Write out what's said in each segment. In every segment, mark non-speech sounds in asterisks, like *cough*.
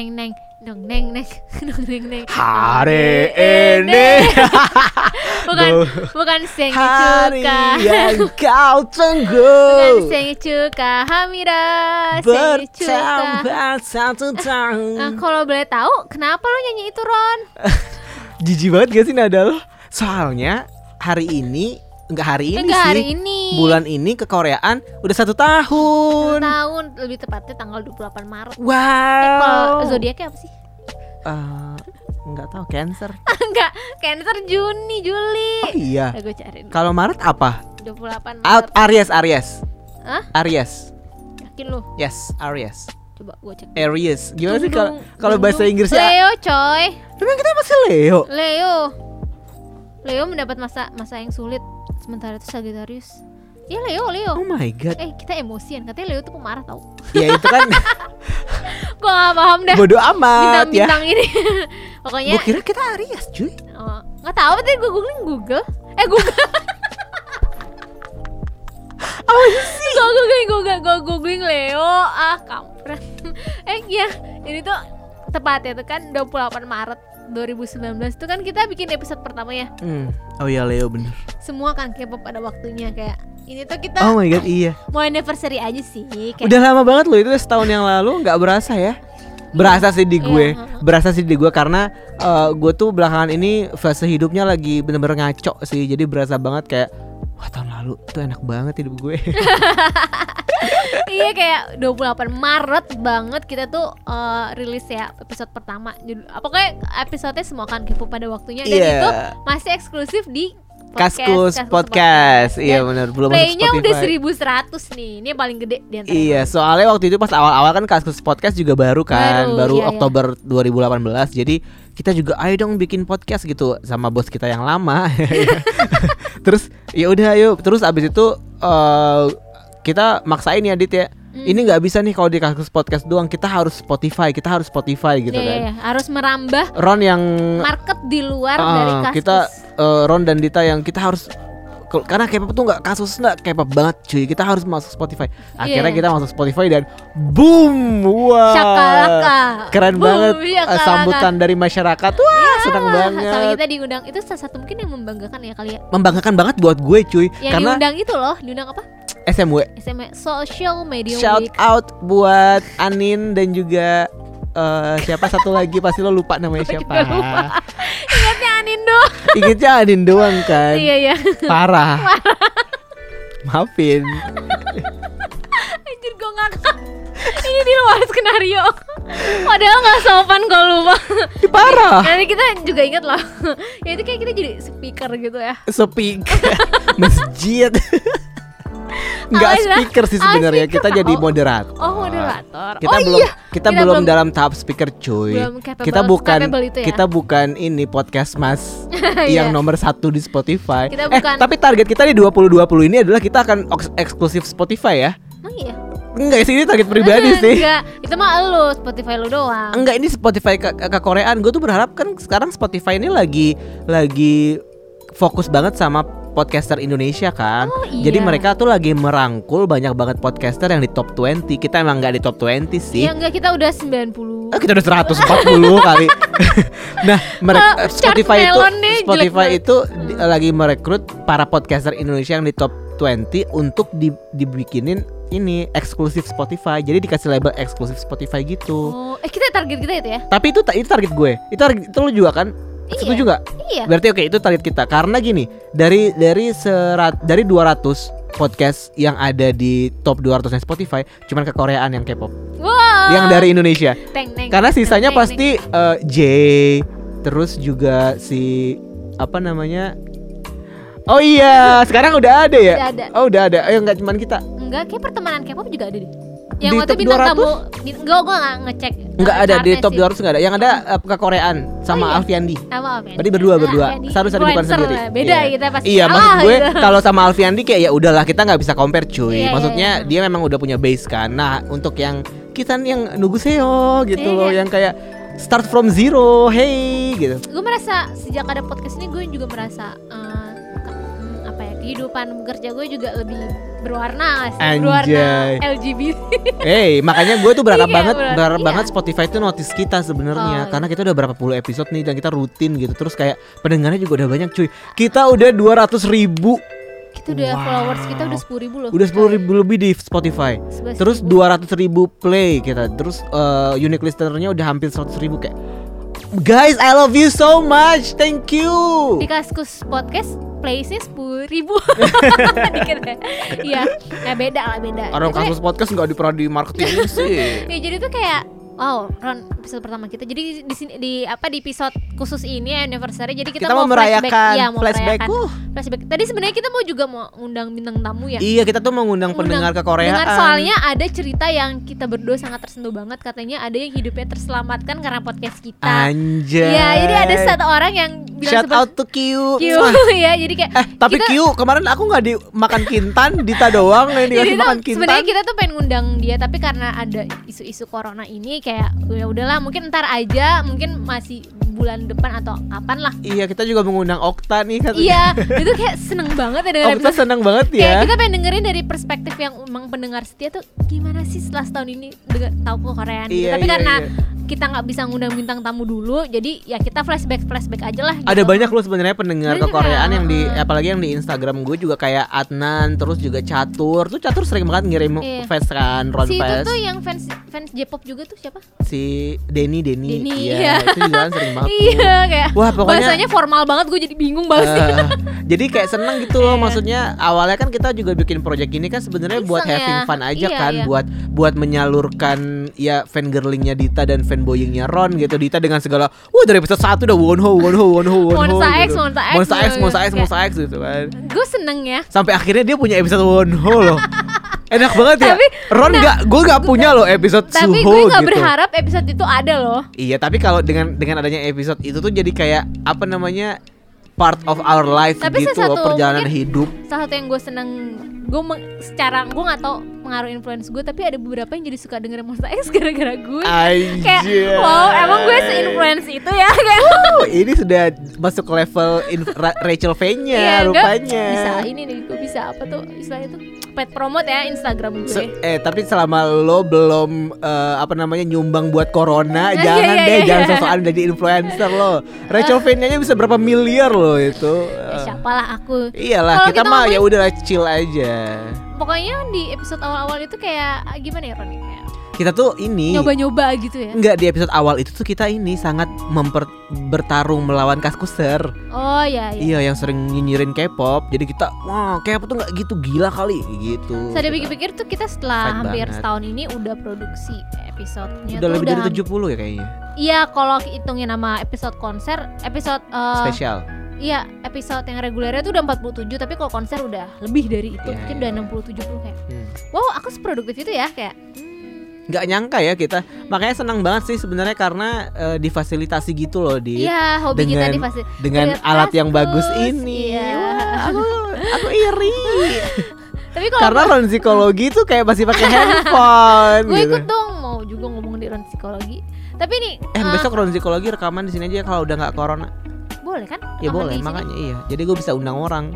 teng neng. Dong neng neng. Dong neng neng. *laughs* Hari ini *laughs* bukan bukan hari cuka. Yang *laughs* kau bukan tunggu seng cuka hamira seng cuka. Satu Nah, tahun. kalau boleh tahu kenapa lo nyanyi itu Ron? Jijik banget gak sih nada lo? Soalnya hari ini enggak hari ini enggak sih. hari ini Bulan ini ke Koreaan udah satu Satu tahun. tahun lebih tepatnya tanggal 28 Maret Wow. eh kalau zodiaknya apa sih Eh, nggak tahu Cancer. *laughs* enggak Cancer Juni Juli Oh iya. Nah, gue cari dulu. Kalau Maret apa? 28 Out Maret Aries Aries. Hah? Aries. yakin lo Yes, Aries. coba gue cek Aries. Gimana sih kalau bahasa. Inggrisnya? Leo coy Emang kita masih Leo. Leo Leo mendapat masa masa yang sulit sementara itu Sagittarius. Ya Leo Leo. Oh my god. eh kita emosian. Katanya Leo tuh pemarah tau. Ya itu kan. *laughs* Gue gak paham dah. Bodoh amat ya. bintang-bintang ini. *laughs* Pokoknya Gue kira kita Aries, cuy. oh, nggak tahu tadi gue googling Google. Eh Google. *laughs* Apa sih? gue googling Google gue googling Leo. Ah kampret. Eh iya. Ini tuh tepatnya tuh kan 28 Maret 2019 itu kan kita bikin episode pertama ya Hmm. Oh iya Leo bener. semua kan K-pop pada waktunya kayak ini tuh kita Oh my god iya. mau anniversary aja sih kayak Udah lama banget loh itu setahun yang lalu nggak berasa ya. Berasa sih di gue, Iya, berasa sih di gue karena eh, gue tuh belakangan ini fase hidupnya lagi bener-bener ngaco sih. Jadi berasa banget kayak wah tahun lalu tuh enak banget hidup gue. *laughs* iya kayak 28 Maret banget kita tuh eh, rilis ya episode pertama Judul- apa kayak episodenya semua kan K-pop pada waktunya dan Iya. itu masih eksklusif di Kaskus Kaskus podcast, iya Dan benar belum Playnya udah Spotify. 1100 nih ini yang paling gede di antara Iya, soalnya waktu itu pas awal-awal kan Kaskus Podcast juga baru kan, Baru, baru, iya, iya. Oktober 2018. Jadi kita juga ayo dong bikin podcast gitu sama bos kita yang lama. *laughs* *laughs* terus ya udah ayo, terus abis itu eh, kita maksain ya Dit ya. Hmm. Ini nggak bisa nih kalau di Kaskus Podcast doang, kita harus Spotify, kita harus Spotify gitu Iya, kan. iya, iya. harus merambah Ron yang market di luar Ah, dari Kaskus kita eh, Ron dan Dita yang kita harus karena K-pop tuh nggak kasus nggak K-pop banget cuy kita harus masuk Spotify akhirnya Iya. kita masuk Spotify dan boom wah Shakalaka. keren Boom, banget iya, shakalaka. sambutan dari masyarakat wah senang Ah, sama banget kita diundang itu salah satu mungkin yang membanggakan ya kali ya membanggakan banget buat gue cuy yang karena diundang itu loh diundang apa SMW SMA Social Media shout Week. out buat Anin dan juga eh, siapa satu lagi? Pasti lo lupa namanya siapa. lupa. ingatnya Anindo ingetnya Anin doang kan? Iya iya. Parah. Maafin. Anjir gue ngakak ini di luar skenario. Padahal nggak sopan kalau lupa. Parah. Nanti kita juga ingat loh ya itu kayak kita jadi speaker gitu ya. Speaker *laughs* masjid Enggak Oh, iya. speaker sih Ah, sebenarnya kita jadi Oh. moderator. oh moderator Kita oh belum iya kita, Kita belum belum- dalam tahap speaker cuy. capable- kita bukan ya? kita bukan ini podcast Mas *laughs* yang nomor satu di Spotify. Kita eh bukan- tapi target kita di 2020 ini adalah kita akan eksklusif Spotify ya. emang iya Enggak sih ini target pribadi sih. Enggak, itu mah lu Spotify lu doang. Enggak ini Spotify ke, ke Koreaan. Gue tuh berharap kan sekarang Spotify ini lagi lagi fokus banget sama podcaster Indonesia kan. Oh, iya. Jadi mereka tuh lagi merangkul banyak banget podcaster yang di top 20. Kita emang nggak di top 20 sih. Ya enggak kita udah 90. Ah, kita udah 140 *laughs* kali. *laughs* nah, mereka chart Spotify itu nih jelek Spotify itu di- lagi merekrut para podcaster Indonesia yang di top 20 untuk di, dibikinin ini eksklusif Spotify. Jadi dikasih label eksklusif Spotify gitu. Oh, eh kita target kita itu ya? Tapi itu itu target gue. Itu target itu lu juga kan? Iya. Setuju nggak? Iya. Berarti oke itu target kita. Karena gini, dari dari serat dari 200 podcast yang ada di top 200 nya Spotify, cuman ke Koreaan yang K-pop. Wow. Yang dari Indonesia. Teng, teng, Karena sisanya teng, pasti eh, J terus juga si apa namanya? Oh iya, sekarang udah ada ya? Udah ada. Oh, udah ada. Ayo nggak cuman kita. Enggak, kayak pertemanan K-pop juga ada deh. Yang Di waktu top bintang 200? tamu, enggak gua enggak ngecek. Nggak ada di top sih. 200 nggak ada. Yang ada eh, ke Koreaan sama Oh, iya. Alfiandi. Apa ya? Berarti berdua Ah, berdua. Alfiandi. Satu bukan sendiri. lah, Beda Iya. kita pasti. Iya, maksud gue gitu. kalau sama Alfiandi kayak ya udahlah kita nggak bisa compare cuy. Iya, iya, Maksudnya iya. dia memang udah punya base kan. Nah, untuk yang kita nih yang nuguseo gitu Iya, loh, iya. yang kayak start from zero, hey gitu. gue merasa sejak ada podcast ini gue juga merasa eh, kehidupan bekerja gue juga lebih berwarna sih? Anjay. Berwarna LGBT. Eh, makanya gue tuh berharap Iya, banget, bener. berharap Iya. banget Spotify tuh notice kita sebenarnya, Oh, karena kita udah berapa puluh episode nih dan kita rutin gitu. Terus kayak pendengarnya juga udah banyak cuy. Kita udah 200 ribu, Kita udah Wow. followers kita udah sepuluh ribu loh. udah 10 ribu lebih di Spotify. 11 Terus ribu. 200 ribu play kita. Terus eh, unique listenernya udah hampir 100 ribu kayak. Guys, I love you so much. Thank you. di Kaskus podcast playsnya sepuluh ribu *laughs* ya iya ya beda lah beda Orang kasus podcast nggak di pernah di marketing sih. *laughs* ya jadi tuh kayak wow Ron episode pertama kita jadi di sini di apa di episode khusus ini anniversary jadi kita, Kita mau flashback merayakan iya, mau flashback. merayakan Uh. flashback tadi sebenarnya kita mau juga mau undang bintang tamu ya Iya, kita tuh mau ngundang pendengar ke Korea. Dengar soalnya ada cerita yang kita berdua sangat tersentuh banget katanya ada yang hidupnya terselamatkan karena podcast kita. Anjay. Iya, jadi ada satu orang yang bilang Shout out to Q. Q *laughs* ya, jadi kayak Eh, tapi kita- Q kemarin aku nggak dimakan kintan, Dita doang yang dikasih makan kintan. sebenarnya kita tuh pengen ngundang dia tapi karena ada isu-isu corona ini kayak ya udahlah mungkin ntar aja mungkin masih bulan depan atau kapan lah Iya, kita juga mengundang Okta nih katanya. iya itu kayak seneng banget ya dengerin Okta seneng banget kayak ya. kita pengen dengerin dari perspektif yang emang pendengar setia tuh gimana sih setelah setahun ini denger, tahu ke Koreaan gitu. Iya, tapi iya, karena iya. kita nggak bisa ngundang bintang tamu dulu jadi ya kita flashback flashback aja lah Ada gitu. banyak loh sebenarnya pendengar ke Koreaan ya, yang di heeh. apalagi yang di Instagram gue juga kayak Adnan terus juga Catur. Tuh Catur sering banget ngirim Iya. fest kan, Ron si itu Fest. tuh yang fans fans J-pop juga tuh siapa Si Denny Denny. Iya, iya. itu juga kan sering banget. *laughs* iya kayak Wah, pokoknya bahasanya formal banget gue jadi bingung balasnya Eh, jadi kayak seneng gitu loh Iya. maksudnya awalnya kan kita juga bikin project ini kan sebenarnya buat Iseng having ya. fun aja Iya, kan iya. buat buat menyalurkan ya fangirlingnya Dita dan fanboyingnya Ron gitu Dita dengan segala wah dari episode 1 udah wonho wonho wonho wonho Monsta X, gitu. Monsta X, Monsta X gitu. Monsta X Monsta X gitu kan gue seneng ya sampai akhirnya dia punya episode wonho loh *laughs* enak banget ya. Tapi, Ron nah, nggak gue nggak punya loh episode tapi suho gue nggak gitu. berharap episode itu ada loh. Iya, tapi kalau dengan dengan adanya episode itu tuh jadi kayak apa namanya part of our life Tapi gitu loh perjalanan hidup. salah satu yang gue seneng gue secara gue nggak tau pengaruh influence gue tapi ada beberapa yang jadi suka dengerin Monster X *laughs* gara-gara gue. Kayak wow emang gue se-influence itu ya *laughs* kayak. Oh, ini sudah masuk ke level Rachel V-nya Iya, gue rupanya. bisa ini nih gue bisa apa tuh istilahnya tuh pet promote ya Instagram gue. Se- eh tapi selama lo belum eh, apa namanya nyumbang buat corona *laughs* Iya, jangan iya, deh iya. jangan sosokan jadi influencer lo. Rachel V-nya bisa berapa miliar lo itu? Ya, Eh, siapalah aku. Iyalah kita, kita mah ya udah chill aja pokoknya di episode awal-awal itu kayak gimana ya Ron kayak kita tuh ini nyoba-nyoba gitu ya Enggak di episode awal itu tuh kita ini sangat memper bertarung melawan kaskuser. oh ya ya Iya yang sering nyinyirin K-pop. Jadi kita wah K-pop tuh nggak gitu gila kali gitu. Saya pikir-pikir tuh kita setelah Fight hampir banget. setahun ini udah produksi episodenya udah tuh lebih dari ham- 70 ya kayaknya. Iya kalau hitungin nama episode konser Episode eh, Spesial. Iya episode yang regulernya tuh udah 47 Tapi kalau konser udah lebih dari itu Iya, Mungkin iya. udah 60-70 kayak Hmm. Wow aku seproduktif itu ya Kayak Nggak nyangka ya kita. Makanya senang banget sih sebenarnya karena eh, difasilitasi gitu loh di Iya hobi kita dengan- di fase dengan Lihat alat yang bagus ini. iya. Wah, aku *laughs* aku iri. Tapi kalau karena ron psikologi tuh kayak masih pakai handphone. gue gitu. ikut dong Mau juga ngomong di ron psikologi Tapi nih Eh eh, besok ron psikologi rekaman di sini aja kalau udah nggak corona. Boleh kan? Ya boleh, makanya iya. Jadi gue bisa undang orang.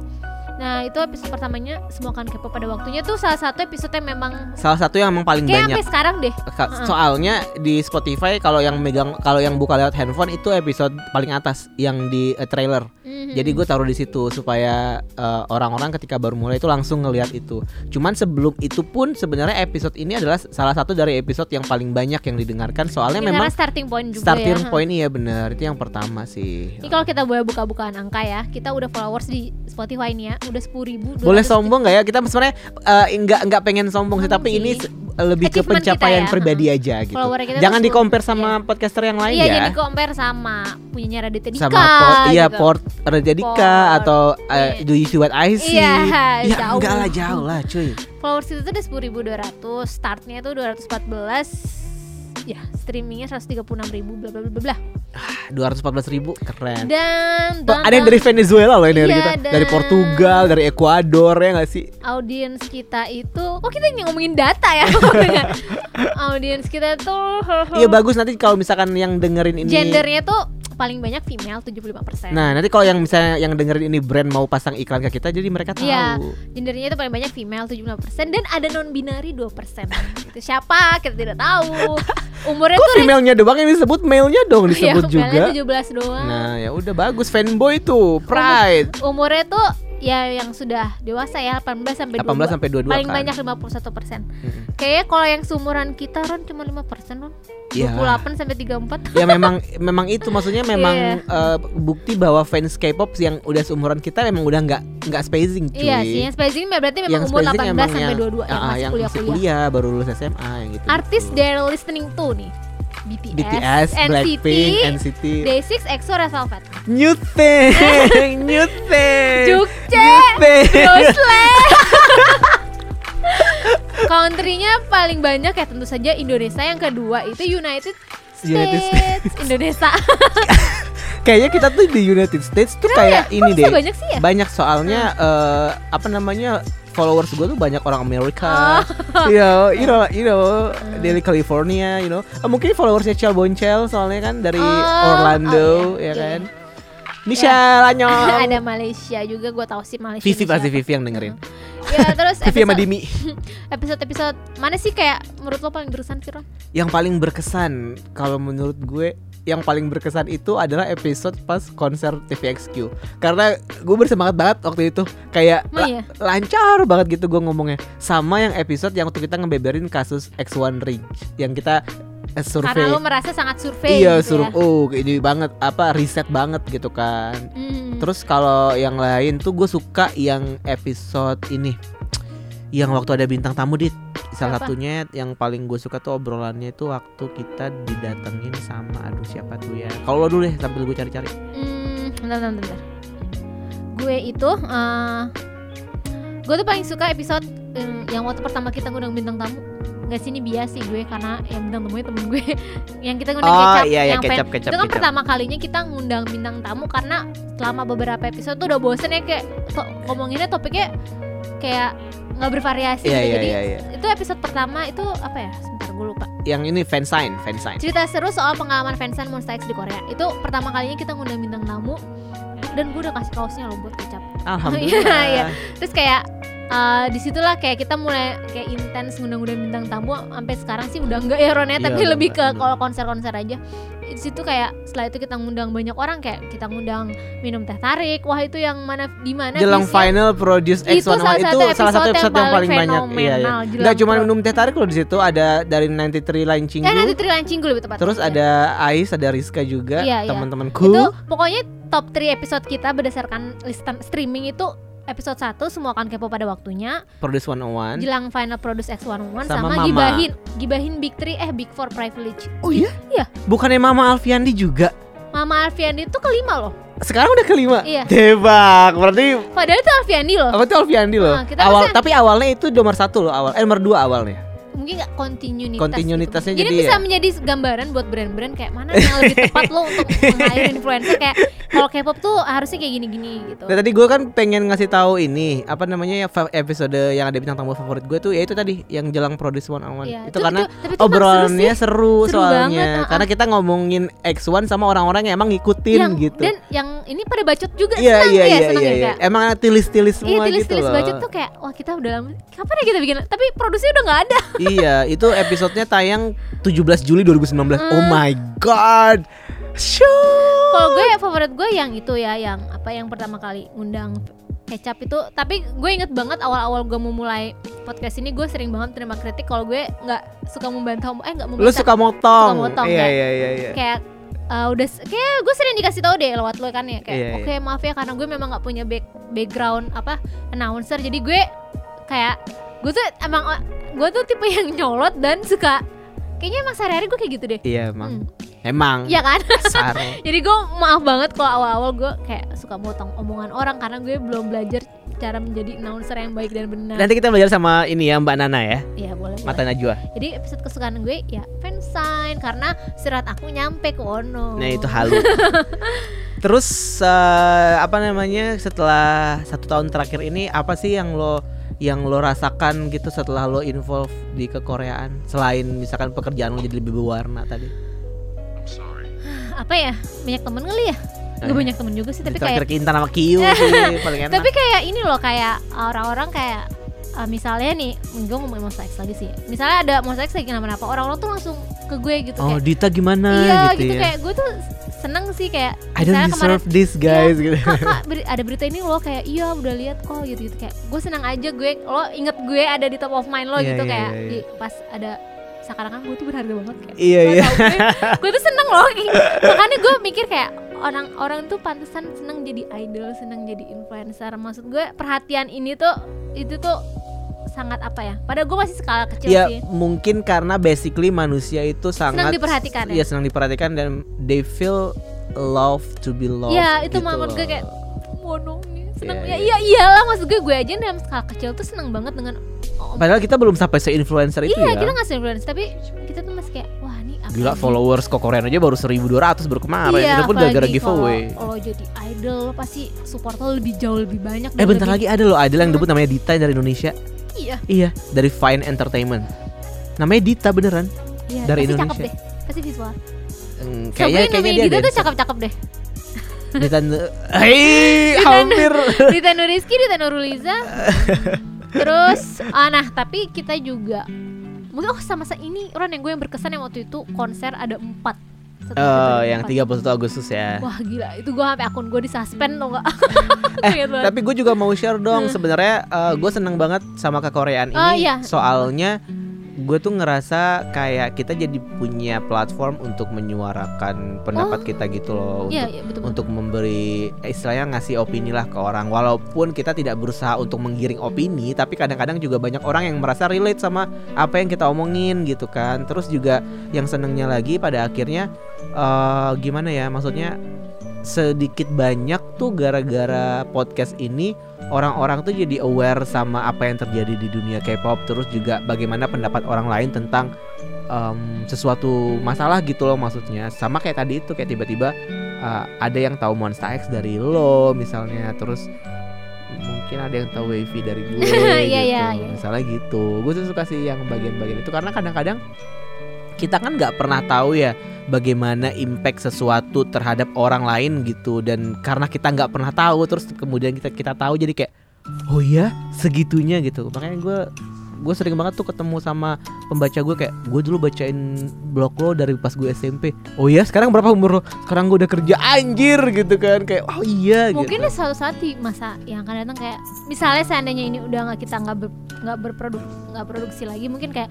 Nah itu episode pertamanya Semua kan kepo pada waktunya tuh salah satu episode yang memang Salah satu yang emang paling Kayak banyak. sekarang deh Ka- Soalnya di Spotify kalau yang megang kalau yang buka lewat handphone itu episode paling atas yang di eh, trailer. Mhm. Jadi gue taruh di situ supaya eh, orang-orang ketika baru mulai itu langsung ngelihat itu. Cuman sebelum itu pun sebenarnya episode ini adalah salah satu dari episode yang paling banyak yang didengarkan soalnya Ini memang starting point juga starting ya. point iya bener itu yang pertama sih. Ini kalau kita boleh buka-bukaan angka ya, kita udah followers di Spotify nih ya, udah sepuluh ribu. Boleh sombong nggak ya? Kita sebenarnya eh, nggak nggak pengen sombong sih, tapi sih. ini lebih ke pencapaian ya, pribadi aja gitu. Jangan di compare sama podcaster yang lain Iya, ya. jadi compare sama punyanya Raditya Dika. sama port iya gitu. port Raja Dika Port, atau iya. Do You See What I See Iya, ya jauh. enggak lah jauh lah cuy Followers itu tuh udah sepuluh ribu dua ratus, startnya tuh dua ratus empat belas. Ya, streamingnya 136 ribu, bla bla bla bla bla. dua ratus ribu keren Dan, Tuh, dan, ada yang dari Venezuela loh ini dari Iya, kita dari Portugal dari Ekuador ya nggak sih audiens kita itu, kok kita ini ngomongin data ya? *laughs* audiens kita tuh iya bagus nanti kalau misalkan yang dengerin ini gendernya tuh paling banyak female 75%. Nah, nanti kalau yang misalnya yang dengerin ini brand mau pasang iklan ke kita jadi mereka tahu. Iya, gendernya itu paling banyak female 75% dan ada non binary 2%. itu siapa? Kita tidak tahu. *laughs* Umurnya Kok tuh female-nya doang yang disebut male-nya dong disebut ya, juga. female-nya 17 doang. Nah, ya udah bagus fanboy tuh, pride. Umurnya tuh ya yang sudah dewasa ya 18 sampai 18 22. sampai 22 paling kan. banyak 51 persen. Mm-mm. Kayaknya kalau yang seumuran kita Ron cuma 5 persen Ron. Iya. 28 sampai 34. ya memang memang itu maksudnya *laughs* memang Iya. eh, bukti bahwa fans K-pop yang udah seumuran kita memang udah nggak nggak spacing cuy. Iya sih, yang spacing berarti memang yang umur spacing 18 emang sampai yang, 22 yang ah, masih yang kuliah-kuliah. masih kuliah baru lulus SMA yang gitu. Artis they're listening to nih. BTS, BTS, NCT, Blackpink, NCT, Day6, EXO, Red Velvet. New Thing, New Thing, Jukce. Yosle. Country-nya paling banyak ya tentu saja Indonesia, yang kedua itu United States, United States. Indonesia. *laughs* Kayaknya kita tuh di United States tuh Kenapa kayak ya? ini deh. banyak sih ya? Banyak soalnya eh, apa namanya followers gue tuh banyak orang Amerika. Oh. you know, you know, you know, dari California, you know. Eh, mungkin followersnya Chel Boncel soalnya kan dari Oh, Orlando, oh, iya, ya iya, kan. Michelle, annyeong. ada Malaysia juga gue tahu sih Malaysia. Vivi pasti. Vivi yang dengerin. *laughs* Ya terus Vivi sama episode, Dimi. *laughs* episode-episode mana sih kayak menurut lo paling berkesan sih Ron? Yang paling berkesan kalau menurut gue yang paling berkesan itu adalah episode pas konser TVXQ karena gue bersemangat banget waktu itu kayak Emang iya? lancar banget gitu gue ngomongnya sama yang episode yang waktu kita ngebeberin kasus X1 Ridge yang kita eh, survei Karena lo merasa sangat survei iya gitu suruh ya. oh ini banget apa riset banget gitu kan Hmm. terus kalau yang lain tuh gue suka yang episode ini yang waktu ada bintang tamu dit salah Siapa? satunya yang paling gue suka tuh obrolannya itu waktu kita didatengin sama aduh siapa tuh ya kalau lo dulu deh sambil gue cari-cari Hmm, bentar, bentar, bentar. Gue itu, eh gue tuh paling suka episode em, yang waktu pertama kita ngundang bintang tamu. Gak sih ini bias sih gue karena yang bintang tamunya temen gue *laughs* yang kita ngundang Oh, kecap, iya, iya, yang kecap, fan- kecap, itu kan kecap. pertama kalinya kita ngundang bintang tamu karena selama beberapa episode tuh udah bosen ya kayak to- ngomonginnya topiknya kayak nggak bervariasi iya gitu. iya jadi iya iya. itu episode pertama itu apa ya? Sebentar gue lupa. Yang ini fansign fansign. Cerita seru soal pengalaman fansign Monster X di Korea. Itu pertama kalinya kita ngundang bintang tamu dan gue udah kasih kaosnya loh buat kecap. *laughs* Alhamdulillah Iya. terus kayak uh, di situlah kayak kita mulai kayak intens ngundang-ngundang bintang tamu. Sampai sekarang sih udah enggak ya Ron ya. Iya, tapi lebih ke kalau konser-konser aja di situ kayak setelah itu kita ngundang banyak orang kayak kita ngundang minum teh tarik wah itu yang mana di mana jelang final produce X101 Itu salah itu satu salah satu episode yang yang paling paling banyak iya, iya. nggak cuma minum teh tarik loh di situ ada dari 93 Line Cinggu eh nanti trilancing gue lebih tepat terus Iya. ada Ais ada Rizka juga Iya, iya. teman-temanku itu pokoknya top 3 episode kita berdasarkan listan streaming itu episode 1 semua akan kepo pada waktunya. Produce 101 jelang final produce X101 Sama sama, Mama. gibahin gibahin Big 3 eh Big 4 privilege. Oh iya? Iya. bukannya Mama Alfiandi juga? Mama Alfiandi itu kelima loh. Sekarang udah kelima? Iya. Tebak berarti padahal itu Alfiandi loh. Apa tuh Alfiandi loh. Nah, awal maksudnya- tapi awalnya itu nomor satu loh awal eh nomor dua awalnya mungkin gak kontinuitas Kontinuitasnya gitu. jadi bisa ya. menjadi gambaran buat brand-brand kayak mana yang lebih tepat lo untuk meng-hire influencer kayak kalau K-pop tuh harusnya kayak gini-gini gitu Nah, tadi gue kan pengen ngasih tahu ini apa namanya ya episode yang ada bintang tamu favorit gue tuh ya itu tadi yang jelang produce one on one Iya, itu karena tapi itu emang obrolannya seru sih. seru, Seru soalnya banget, uh-uh. karena kita ngomongin X1 sama orang-orang yang emang ngikutin yang, gitu dan yang ini pada bacot juga iya senang iya ya iya senang iya, ya iya. kayak emang tilis-tilis Iya semua gitu tulis-tulis loh budget tuh kayak wah kita udah lama kapan ya kita bikin tapi produksinya udah nggak ada *laughs* iya itu episodenya tayang 17 Juli 2019 oh Hmm. my god. Kalau gue favorit gue yang itu ya yang apa yang pertama kali ngundang kecap itu. Tapi gue inget banget awal-awal gue mau mulai podcast ini gue sering banget terima kritik kalau gue nggak suka membantah eh nggak lu membantah suka motong, Suka motong, iya kayak- iya iya iya. kayak uh, udah kayak gue sering dikasih tahu deh lewat lo kan ya kayak Iya, iya. oke maaf ya karena gue memang nggak punya back, background apa announcer. Jadi gue kayak gue tuh emang gue tuh tipe yang nyolot dan suka kayaknya emang sehari-hari gue kayak gitu deh. Iya emang. Hmm. emang. Iya kan? *laughs* Jadi gue maaf banget kalau awal-awal gue kayak suka motong omongan orang karena gue belum belajar cara menjadi announcer yang baik dan benar. Nanti kita belajar sama ini ya Mbak Nana ya. Iya boleh, boleh. Mata Najwa. Jadi episode kesukaan gue ya fansign karena surat aku nyampe ke Ono Nah itu halu. *laughs* Terus eh, apa namanya setelah satu tahun terakhir ini apa sih yang lo yang lo rasakan gitu setelah lo involve di kekoreaan selain misalkan pekerjaan lo jadi lebih berwarna tadi? *sighs* apa ya banyak temen kali ya Eh, Gak banyak temen juga sih tapi kayak Terakhir Intan sama Kiyu *laughs* sih paling enak. tapi kayak ini loh kayak orang-orang kayak uh, misalnya nih gue ngomongin Monster X lagi sih misalnya ada Monster X lagi kenapa-napa orang-orang tuh langsung ke gue gitu oh, kayak Dita gimana iya gitu, gitu ya. kayak gue tuh seneng sih kayak I don't misalnya kemarin deserve this guys gitu. kak, kak beri- ada berita ini lo kayak iya udah lihat kok gitu gitu kayak gue senang aja gue lo inget gue ada di top of mind lo Iya, gitu iya, kayak iya, iya. di- pas ada sekarang kan gue tuh berharga banget kayak Iya, Gak iya. tau, gue, gue tuh seneng loh *laughs* makanya gue mikir kayak orang-orang tuh pantesan seneng jadi idol seneng jadi influencer maksud gue perhatian ini tuh itu tuh sangat apa ya padahal gue masih skala kecil Ya sih mungkin karena basically manusia itu sangat diperhatikan ya? Iya senang diperhatikan dan they feel love to be loved. Iya, itu gitu menurut gue kayak bodoh nih seneng Iya, ya iya. iya iyalah maksud gue gue aja dalam skala kecil tuh seneng banget dengan oh, Padahal kita belum sampai se-influencer itu iya ya. kita ngasih influence tapi kita tuh masih kayak wah nih apa Gila nih? followers kok Korean aja baru 1200 baru kemarin. iya, itu pun gara-gara giveaway. kalau jadi idol pasti support lo lebih jauh lebih banyak Eh bentar lebih- lagi ada loh idol yang debut namanya Dita dari Indonesia. Iya Iya, dari Fine Entertainment. Namanya Dita beneran. iya Dari pasti cakep Indonesia. deh pasti visual Hmm, kayaknya kayaknya namanya dia Dita tuh cakep-cakep deh Dita Hei, *laughs* hampir. Dita Nuriski, Dita Nuruliza Terus, *laughs* ah, nah tapi kita juga Mungkin oh sama sa ini Ron yang gue yang berkesan yang waktu itu konser ada empat Oh, yang empat. 31 Agustus ya. Wah gila, itu gue sampai akun gue disuspend tau gak? *laughs* Eh, tapi gue juga mau share dong sebenarnya gue seneng banget sama kekoreaan ini Hmm. Oh, iya. soalnya gue tuh ngerasa kayak kita jadi punya platform untuk menyuarakan pendapat Oh. kita gitu loh Iya, untuk iya betul untuk memberi eh, istilahnya ngasih opini lah ke orang walaupun kita tidak berusaha untuk menggiring opini tapi kadang-kadang juga banyak orang yang merasa relate sama apa yang kita omongin gitu kan terus juga yang senengnya lagi pada akhirnya eh gimana ya maksudnya sedikit banyak tuh gara-gara podcast ini orang-orang tuh jadi aware sama apa yang terjadi di dunia K-pop terus juga bagaimana pendapat orang lain tentang em, sesuatu masalah gitu loh maksudnya. Sama kayak tadi itu kayak tiba-tiba uh, ada yang tahu Monster X dari lo misalnya terus mungkin ada yang tahu Wavy dari gue *laughs* Iya, gitu. iya, iya. misalnya gitu. Gue tuh suka sih yang bagian-bagian itu karena kadang-kadang kita kan nggak pernah tahu ya bagaimana impact sesuatu terhadap orang lain gitu. Dan karena kita nggak pernah tahu terus kemudian kita kita tahu jadi kayak oh ya segitunya gitu. Makanya gue gue sering banget tuh ketemu sama pembaca gue kayak gue dulu bacain blog lo dari pas gue SMP oh ya sekarang berapa umur lo? Sekarang gue udah kerja. Anjir gitu kan kayak oh iya Mungkin gitu. suatu saat di masa yang akan datang kayak misalnya seandainya ini udah nggak kita nggak ber, nggak berproduk nggak produksi lagi mungkin kayak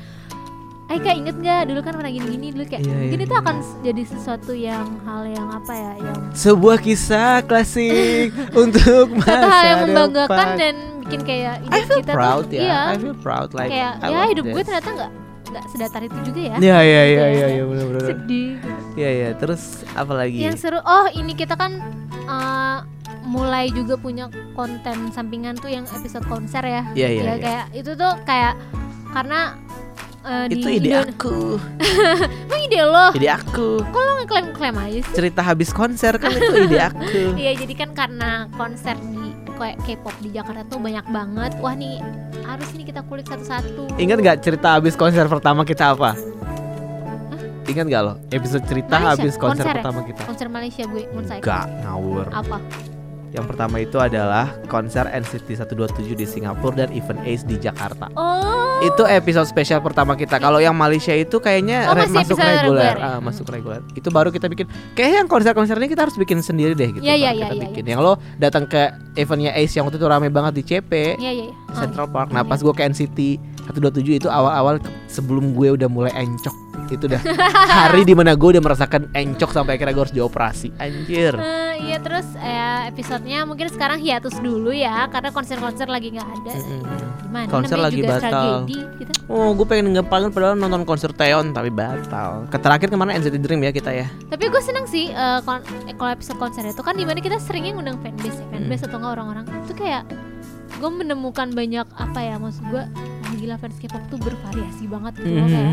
Eh kak inget gak dulu kan pernah gini-gini dulu kayak Iya, mungkin iya. itu akan jadi sesuatu yang hal yang apa ya yang sebuah kisah klasik *laughs* untuk masa hal yang membanggakan depan. dan bikin kayak I hidup feel kita proud tuh ya iya I feel proud like kayak I ya hidup gue this. ternyata nggak nggak sedatar itu juga ya Iya iya iya iya ya. iya benar benar. sedih Iya iya terus apa lagi? yang seru oh ini kita kan eh, mulai juga punya konten sampingan tuh yang episode konser ya Iya iya. ya iya. kayak itu tuh kayak karena eh, Itu di ide Indo- aku, *laughs* Emang ide lo ide aku. kok lo ngeklaim klaim aja sih Cerita habis konser kan itu ide *laughs* aku. Iya jadi kan karena konser di kayak K-pop di Jakarta tuh banyak banget wah nih harus nih kita kulik satu-satu Ingat nggak cerita habis konser pertama kita apa? Ingat nggak lo episode cerita Malaysia, habis konser, konser ya? pertama kita? konser Malaysia gue Moonsight Gak ngawur. apa Yang pertama itu adalah konser NCT 127 di Singapura dan Event Ace di Jakarta. oh Itu episode spesial pertama kita. Kalau yang Malaysia itu kayaknya Oh, re- masuk reguler, reguler ya? Ah, masuk reguler. Itu baru kita bikin. Kayaknya yang konser-konser ini kita harus bikin sendiri deh gitu. Baru iya, kita iya, bikin. Yang lo datang ke eventnya Ace yang waktu itu rame banget di CP. iya iya iya. Central Park. iya. Nah pas gue ke NCT 127 itu awal-awal sebelum gue udah mulai encok itu dah. Hari di mana gue udah merasakan encok sampai akhirnya gue harus dioperasi. Anjir. Eh, iya terus eh, episodenya mungkin sekarang hiatus dulu ya karena konser-konser lagi nggak ada. Mm-mm. gimana Konser namanya lagi juga batal. tragedi gitu. Oh gue pengen ngepalin padahal nonton konser Taeyeon tapi batal. Terakhir kemarin NCT Dream ya kita ya. Tapi gue seneng sih eh, kon- eh, kalau episode konser itu kan di mana kita seringnya ngundang fanbase ya fanbase atau nggak orang-orang. Itu kayak gue menemukan banyak apa ya maksud gue gila fans K-pop tuh bervariasi banget gitu loh kayak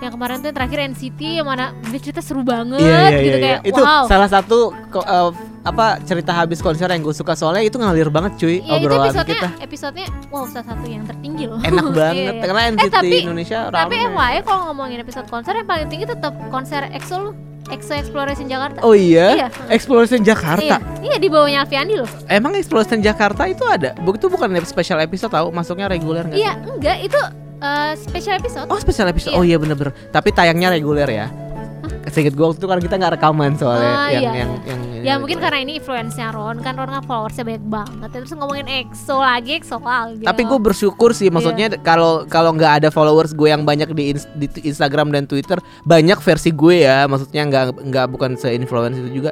yang kemarin tuh yang terakhir NCT yang mana dia cerita seru banget Iya iya gitu iya. kayak Itu wow salah satu eh, apa cerita habis konser yang gue suka soalnya itu ngalir banget cuy itu obrolan episodenya kita. episodenya wow salah satu yang tertinggi loh Enak *laughs* Iya, banget iya. karena NCT tapi- Indonesia tapi rame. FYI kalau ngomongin episode konser yang paling tinggi tetap konser EXO lu EXO Exploration Jakarta. Oh iya? Iya. Exploration Jakarta. Iya, iya di bawahnya Alfiandi loh. Emang Exploration Jakarta itu ada? Itu bukan special episode tahu? Masuknya reguler nggak? Iya, enggak itu eh, special episode. Oh special episode. Iya. Oh iya bener-bener. Tapi tayangnya reguler ya. Seinget gue waktu itu kan kita nggak rekaman soalnya Ah, yang, iya, yang, iya. yang Ya mungkin karena ini influence-nya Ron kan Ron kan followersnya banyak banget Terus ngomongin EXO lagi EXO lagi Tapi gue bersyukur Iya. sih, maksudnya kalau kalau nggak ada followers gue yang banyak di, ins- di Instagram dan Twitter, banyak versi gue ya, maksudnya nggak nggak bukan se-influence itu juga.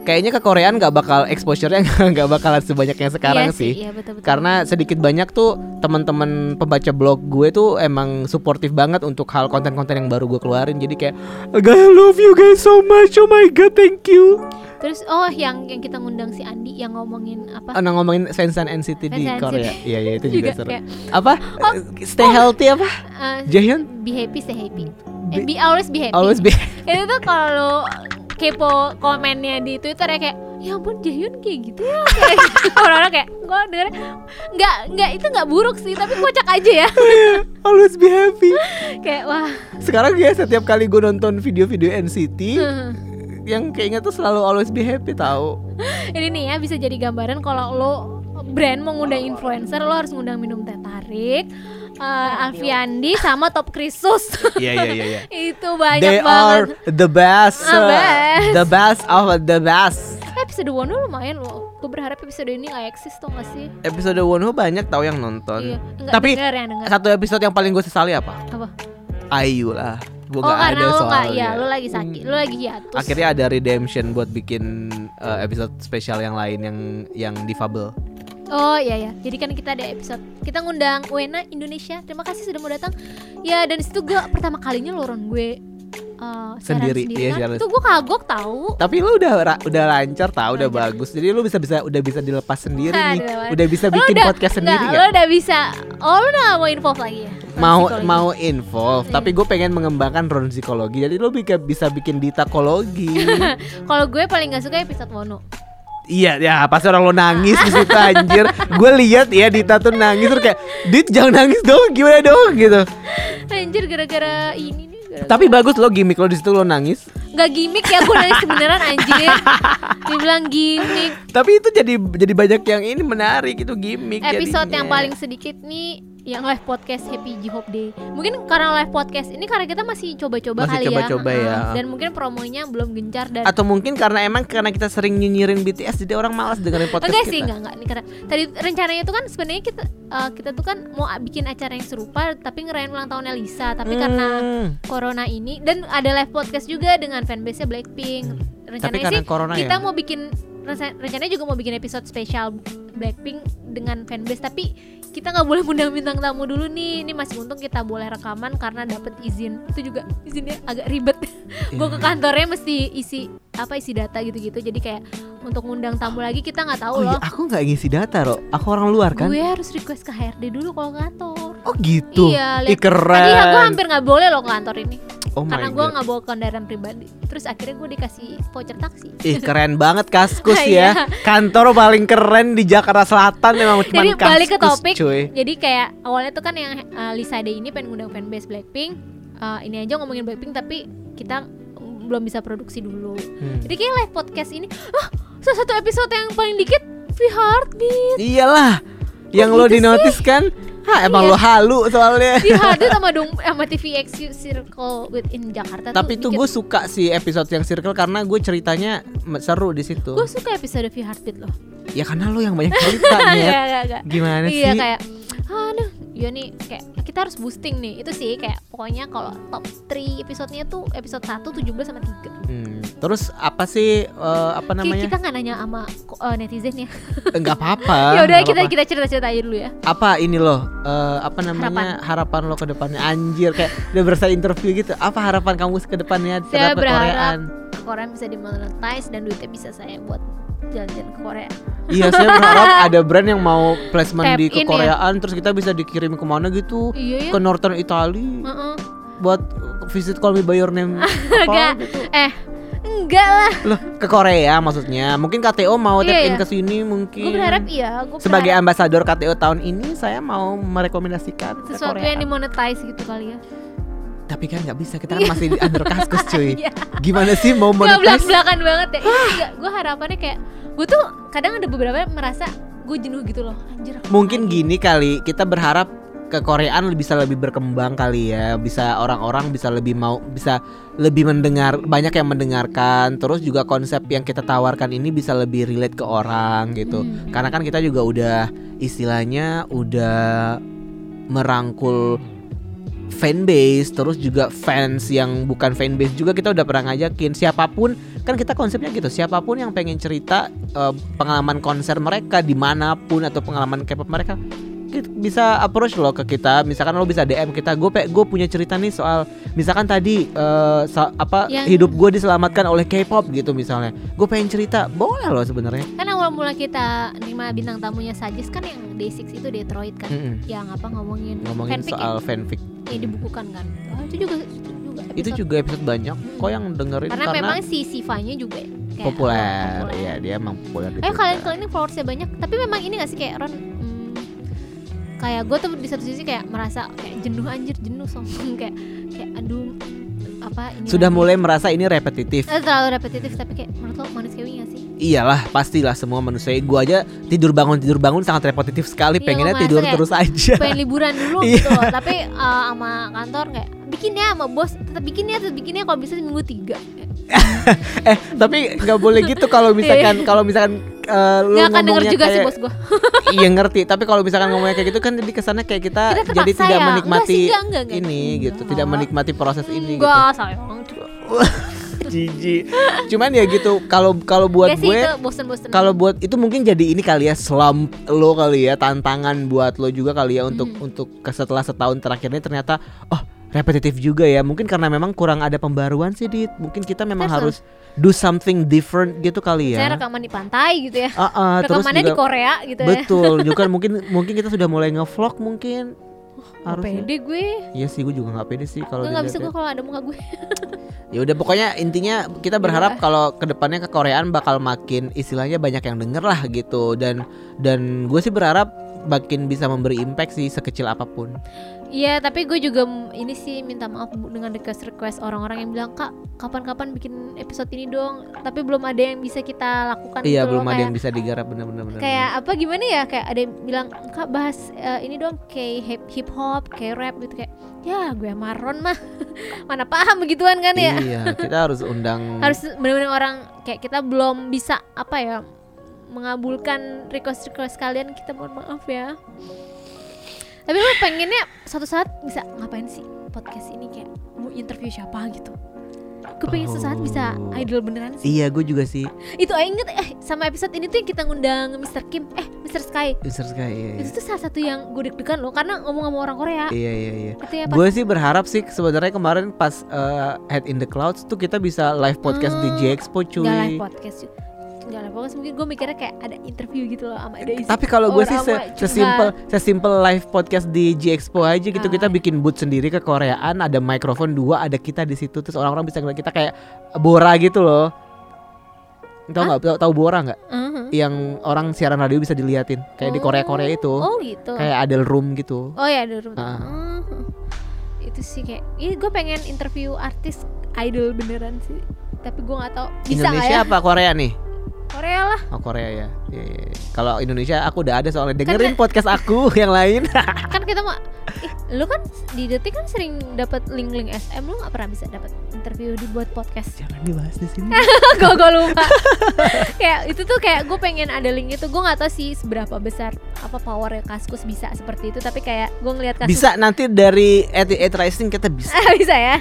Kayaknya ke Koreaan nggak bakal exposure-nya *laughs* nggak bakalan sebanyak yang sekarang iya sih. Iya betul betul Karena sedikit banyak tuh teman-teman pembaca blog gue tuh emang suportif banget untuk hal konten-konten yang baru gue keluarin. Jadi kayak, I love you guys so much. Oh my god, thank you. Terus oh yang yang kita ngundang si Andi yang ngomongin apa Oh, nah, ngomongin Sense and NCT di and Korea. Iya iya itu juga, Juga seru. kayak, Apa? Stay healthy apa? eh, Jaehyun? Be happy stay happy Be- eh, Be always be happy Always be *laughs* Itu tuh kalau kepo komennya di Twitter ya kayak ya ampun Jaehyun kayak gitu ya. Kayak *laughs* orang-orang kayak gue denger nggak nggak itu nggak buruk sih tapi kocak aja ya. *laughs* Always be happy. *laughs* kayak wah. Sekarang ya setiap kali gue nonton video-video NCT yang kayaknya tuh selalu always be happy tahu. ini nih ya bisa jadi gambaran kalau lo brand mau ngundang influencer lo harus ngundang minum teh tarik eh, Alfiandi sama Top Krisus Iya iya iya iya. *laughs* itu banyak They banget are the best, uh, best. the best of the best. episode one lumayan loh gue berharap episode ini nggak eksis tuh gak sih Episode Wonho banyak tahu yang nonton. iya Nggak Tapi denger yang denger satu episode yang paling gue sesali apa? apa Ayu lah. Gue oh nggak karena ada lo nggak soalnya. ya lo lagi sakit lo lagi hiatus Akhirnya ada redemption buat bikin uh, episode spesial yang lain yang yang difabel. Oh iya ya, jadi kan kita ada episode kita ngundang Wena Indonesia. Terima kasih sudah mau datang. Ya dan situ gue pertama kalinya loron gue uh, siaran Sendiri, sendiri iya, kan. Itu gue kagok tahu. Tapi lu udah udah lancar tau, udah Lancar. bagus. Jadi lu bisa bisa udah bisa dilepas sendiri nih. udah- bisa Lo bikin udah- podcast sendiri nggak, nggak? Lo udah bisa. Oh lo udah nggak mau involve lagi ya? Mau psikologi? mau involve, Iya. tapi gue pengen mengembangkan ron psikologi. Jadi lu bisa bisa bikin ditakologi. *laughs* Kalau gue paling gak suka episode Wono. Iya, ya pasti orang lo nangis di situ anjir. Gue lihat ya Dita tuh nangis terus kayak, "Dit jangan nangis dong, gimana dong?" gitu. Anjir gara-gara ini nih. Gara Tapi bagus lo gimmick lo di situ lo nangis. Gak gimmick ya gue nangis beneran anjir. *laughs* Dibilang gimmick. Tapi itu jadi jadi banyak yang ini menarik itu gimmick episode yang jadinya. paling sedikit nih yang live podcast Happy J Hope Day. Mungkin karena live podcast ini karena kita masih coba-coba Masih kali coba-coba ya. ya. Dan mungkin promonya belum gencar dan atau mungkin karena emang karena kita sering nyinyirin BTS jadi orang malas dengerin podcast enggak kita. sih enggak enggak nih karena tadi rencananya itu kan sebenarnya kita eh, kita tuh kan mau bikin acara yang serupa tapi ngerayain ulang tahunnya Lisa tapi karena Hmm. corona ini dan ada live podcast juga dengan fanbase-nya Blackpink. Rencananya Tapi karena sih corona kita ya. mau bikin renca- rencananya juga mau bikin episode spesial Blackpink dengan fanbase tapi kita nggak boleh undang bintang tamu dulu nih. Ini masih untung kita boleh rekaman karena dapat izin. Itu juga izinnya agak ribet. *laughs* Gue ke kantornya mesti isi apa isi data gitu-gitu. Jadi kayak untuk ngundang tamu lagi kita nggak tahu Oh iya, loh aku nggak ngisi data, Ro. Aku orang luar kan. gue harus request ke HRD dulu kalau kantor Oh gitu. iya Ih, keren. tadi ya gue hampir nggak boleh loh ke kantor ini oh karena gue nggak bawa kendaraan pribadi terus akhirnya gue dikasih voucher taksi Ih keren banget Kaskus *laughs* Iya. ya. Kantor paling keren di Jakarta Selatan memang cuma Jadi balik ke topik. cuy. Jadi kayak awalnya tuh kan yang uh, Lisa Day ini pengen ngundang fanbase Blackpink. Uh, ini aja ngomongin Blackpink tapi kita belum bisa produksi dulu. Hmm. Jadi kayak live podcast ini, ah salah satu episode yang paling dikit V Heartbeat. Iyalah. Yang lo gitu di notice kan? Hah, emang Iya. lo halu soalnya. *laughs* V Heartbeat sama dong sama TVX Circle within Jakarta Tapi tuh tuh gue suka sih episode yang circle karena gue ceritanya seru di situ. gue suka episode V Heartbeat loh. Ya karena lo yang banyak cerita Iya, iya, iya. Gimana Iya sih? kayak aduh ya nih kayak kita harus boosting nih itu sih kayak pokoknya kalau top 3 episodenya tuh episode 1, 17 sama 3 Hmm, Terus apa sih eh, apa namanya? kita nggak nanya sama uh, netizen ya. Enggak apa-apa. *laughs* ya udah nggak kita apa-apa. kita cerita cerita aja dulu ya. apa ini loh eh, apa namanya harapan. lo ke depannya anjir kayak udah berasa interview gitu apa harapan kamu ke depannya terhadap Koreaan Korea bisa dimonetize dan duitnya bisa saya buat jalan-jalan ke Korea. iya saya *laughs* berharap ada brand yang mau placement Tap di in ya. kekoreaan terus kita bisa dikirim ke mana gitu Iya ya. ke Northern Italy Heeh. buat visit Call Me By Your Name *laughs* apa gitu Eh, enggak lah. loh ke Korea maksudnya mungkin KTO mau tap Iya, in iya. ke sini mungkin Gue berharap iya. Gue sebagai ambasador KTO tahun ini saya mau merekomendasikan ke sesuatu Korea yang dimonetize gitu kali ya. tapi kan nggak bisa kita kan masih di under *laughs* kaskus cuy Iya. gimana sih mau Nggak belak monetize belakan banget ya gue harapannya kayak gue tuh kadang ada beberapa yang merasa gue jenuh gitu loh anjir mungkin gini kali kita berharap ke Koreaan bisa lebih berkembang kali ya bisa orang-orang bisa lebih mau bisa lebih mendengar banyak yang mendengarkan terus juga konsep yang kita tawarkan ini bisa lebih relate ke orang gitu Hmm. karena kan kita juga udah istilahnya udah merangkul fanbase terus juga fans yang bukan fanbase juga kita udah pernah ngajakin. Siapa pun kan kita konsepnya gitu siapa pun yang pengen cerita eh, pengalaman konser mereka di mana pun atau pengalaman K-pop mereka bisa approach lo ke kita. Misalkan lo bisa DM kita gue gue punya cerita nih soal misalkan tadi sa- apa Yang- hidup gue diselamatkan oleh K-pop gitu misalnya. Gue pengen cerita boleh loh sebenarnya. Kan mula kita nerima bintang tamunya Sajis kan yang Day6 itu Detroit kan Mm-mm. yang apa ngomongin ngomongin fanfic soal fanfic yang, dibukukan kan oh, itu juga itu juga itu episode. juga episode banyak kok yang dengerin karena, karena, memang si Sivanya juga kayak populer populer. ya dia emang populer Twitter. kalian kalian ini followersnya banyak tapi memang ini gak sih kayak Ron hmm, kayak gue tuh di satu sisi kayak merasa kayak jenuh anjir jenuh sombong *laughs* kayak kayak aduh apa ini sudah mulai merasa ini repetitif. Eh, terlalu repetitif tapi kayak menurut lo manusiawi gak sih? Iyalah pastilah semua manusia. Gua aja tidur bangun tidur bangun sangat repetitif sekali. Iya, pengennya tidur terus aja. pengen liburan dulu *laughs* Iya. gitu loh. Tapi eh, sama kantor kayak bikin ya sama bos tetap bikin ya tetap bikin ya kalau bisa minggu tiga. *laughs* Eh tapi nggak boleh gitu kalau misalkan kalau misalkan eh, lu akan denger juga sih kayak bos gue *laughs* iya ngerti tapi kalau misalkan ngomongnya kayak gitu kan jadi kesannya kayak kita, Kita jadi tidak ya. menikmati Enggak sih, enggak, enggak, enggak. ini gitu Enggak. tidak menikmati proses ini gitu enggak sayang *laughs* jijik cuman ya gitu kalau kalau buat sih gue kalau buat itu mungkin jadi ini kali ya slump lo kali ya tantangan buat lo juga kali ya untuk Hmm. untuk ke setelah setahun terakhir ini ternyata oh repetitif juga ya. Mungkin karena memang kurang ada pembaruan sih dit. Mungkin kita memang Terus, harus do something different gitu kali saya ya rekaman di pantai gitu ya. Ah, terus rekamannya di juga Korea gitu ya. Betul. Juga *laughs* mungkin mungkin kita sudah mulai ngevlog mungkin. Gak harusnya. pede gue. Iya sih gue juga nggak pede sih kalau Gue gak bisa gue dilihat kalau ada muka gue. *laughs* Ya udah pokoknya intinya kita berharap kalau ke depannya ke Koreaan bakal makin istilahnya banyak yang denger lah gitu. Dan dan gue sih berharap makin bisa memberi impact sih sekecil apa pun. Iya tapi gue juga ini sih minta maaf dengan request-request orang-orang yang bilang Kak kapan-kapan bikin episode ini dong. Tapi belum ada yang bisa kita lakukan iya gitu loh, belum ada kayak, yang bisa digarap. Bener-bener bener Kayak apa gimana ya? Kayak ada yang bilang Kak bahas eh, ini dong kayak hip, hop kayak rap gitu kayak Ya gue sama Ron mah *laughs* mana paham begituan kan ya? Iya kita harus undang *laughs* Harus bener-bener orang kayak kita belum bisa apa ya mengabulkan request-request kalian kita mohon maaf ya tapi lu pengennya suatu saat bisa ngapain sih podcast ini kayak mau interview siapa gitu gue pengen suatu saat bisa Oh. idol beneran sih iya gue juga sih itu aja inget eh sama episode ini tuh yang kita ngundang Mr. Kim eh Mr. Sky Mr. Sky iya, iya. itu tuh salah satu yang gue deg-degan loh karena ngomong sama orang Korea iya iya iya itu ya Gue sih berharap sih sebenarnya kemarin pas eh, Head in the Clouds tuh kita bisa live podcast di Hmm, J Expo cuy. nggak live podcast juga nggak live podcast mungkin gue mikirnya kayak ada interview gitu loh sama Daisy Tapi kalau gue sih se sesimpel sesimpel live podcast di J Expo aja gitu Ah. kita bikin booth sendiri ke Koreaan ada mikrofon dua ada kita di situ terus orang-orang bisa ngeliat kita kayak Bora gitu loh. Tahu nggak tahu, tahu Bora nggak? Mhm. Yang orang siaran radio bisa diliatin kayak di Oh. Korea Korea itu. oh gitu Kayak ada room gitu. Oh ya ada room. Ah. Mhm. Itu sih kayak, ini gue pengen interview artis idol beneran sih. Tapi gue nggak tahu bisa Indonesia ya? apa Korea nih? Korea lah. Oh Korea ya. Iya, iya, iya. Kalau Indonesia aku udah ada soalnya Kan dengerin podcast aku *laughs* yang lain. *laughs* Kan kita mau, ih, lu kan di detik kan sering dapat link-link SM, lu nggak pernah bisa dapat interview dibuat podcast. Jangan dibahas di sini. *laughs* gue gue lupa. kayak itu tuh kayak gue pengen ada link itu. Gue nggak tahu sih seberapa besar apa power Kaskus bisa seperti itu. Tapi kayak gue ngelihat Kaskus Bisa nanti dari at, at Rising kita bisa. bisa ya.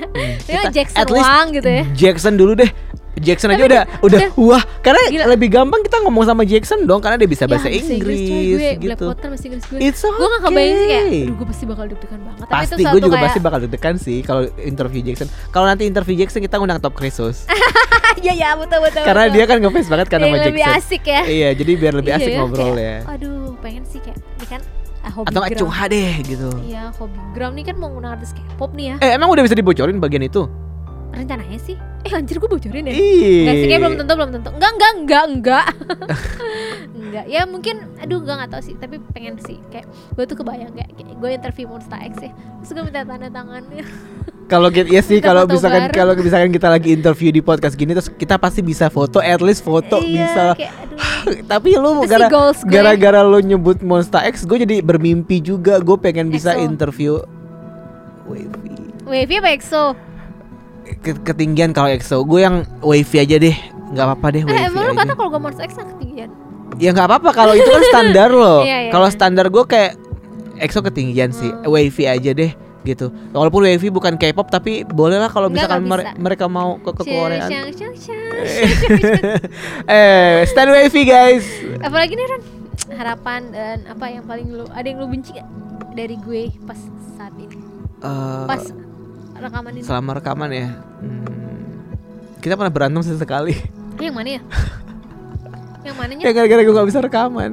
Ya Kita Jackson at least Wang gitu ya. Jackson dulu deh. Jackson aja Tapi udah udah wah karena Gila. lebih gampang kita ngomong sama Jackson dong karena dia bisa bahasa Ya, Inggris, coy. gue gitu. Blackwater bahasa Inggris gue. It's okay. gue gak kebayang sih kayak aduh gue pasti bakal deg-degan banget tapi Pasti itu gue juga kayak pasti bakal deg-degan sih kalau interview Jackson. Kalau nanti interview Jackson kita ngundang Top Krisus. *laughs* iya ya betul betul karena betul. dia kan ngefans banget kan Iya, sama lebih Jackson. asik ya Iya, jadi biar lebih Iya asik ngobrol kayak, ya. aduh pengen sih kayak ini kan ah, hobi Atau nggak cungha deh gitu. iya hobi gram nih kan mau ngundang artis K-pop nih ya Eh emang udah bisa dibocorin bagian itu? Rencananya sih eh anjir gue bocorin ya. Enggak sih kayak belum tentu belum tentu Enggak enggak enggak enggak Enggak *laughs* Ya mungkin Aduh gue gak tau sih Tapi pengen sih Kayak gue tuh kebayang Kayak, kayak gue interview Monster X ya Terus gue minta tanda tangannya *laughs* Kalau kita ya sih kalau misalkan kalau misalkan kita lagi interview di podcast gini terus kita pasti bisa foto at least foto Iya, bisa. kayak, aduh. *sighs* Tapi lu gara gara-gara lu nyebut Monster X gue jadi bermimpi juga gue pengen bisa EXO. interview Wavy. Wavy apa EXO? Ke- ketinggian kalau EXO gue yang Wavy aja deh nggak apa-apa deh Wavy Eh, emang lu kata kalau gue X yang ketinggian? Ya nggak apa-apa kalau itu kan standar loh. *laughs* Iya, iya, kalau iya. standar gue kayak EXO ketinggian sih, Hmm. Wavy aja deh gitu. Walaupun Wavy bukan K-pop tapi boleh lah kalau misalkan bisa. mereka mau ke, ke Korea. *laughs* eh, stand Wavy guys. Apalagi nih Ran Harapan dan apa yang paling lu Ada yang lu benci gak? Dari gue pas saat ini Eh, Pas rekaman ini selama rekaman ya. hmm, kita pernah berantem sesekali. Yang mana ya? *laughs* yang mananya? ya gara-gara gue gak bisa rekaman.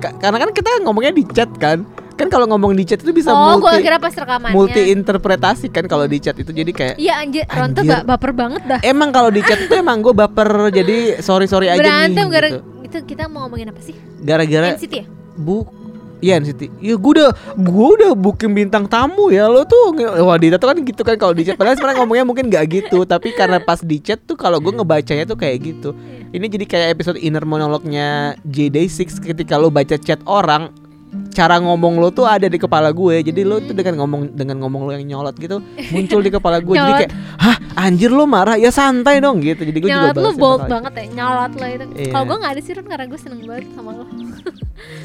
Ka- karena kan kita ngomongnya di chat kan. Kan kalau ngomong di chat itu bisa oh, multi kira pas rekamannya multi interpretasi kan kalau di chat itu jadi kayak Iya anjir, Ronto ba- baper banget dah Emang kalau di chat itu emang gue baper jadi sorry sorry aja Berantem nih. gara gitu. itu kita mau ngomongin apa sih? Gara-gara NCT ya? bu Iya NCT. Ya gue udah gue udah booking bintang tamu ya lo tuh wah Dita tuh kan gitu kan kalau di chat padahal sebenarnya ngomongnya mungkin gak gitu tapi karena pas di chat tuh kalau gue ngebacanya tuh kayak gitu. Ini jadi kayak episode inner monolognya JD6 ketika lo baca chat orang cara ngomong lo tuh ada di kepala gue. Jadi lo tuh dengan ngomong dengan ngomong lo yang nyolot gitu muncul di kepala gue. Jadi kayak hah anjir lo marah? Ya santai dong gitu. Jadi gue juga Nyolot lu balasnya bold banget ya, nyolot lo itu. Iya. Kalau gue gak ada sih Ron karena gue seneng banget sama lo. *laughs*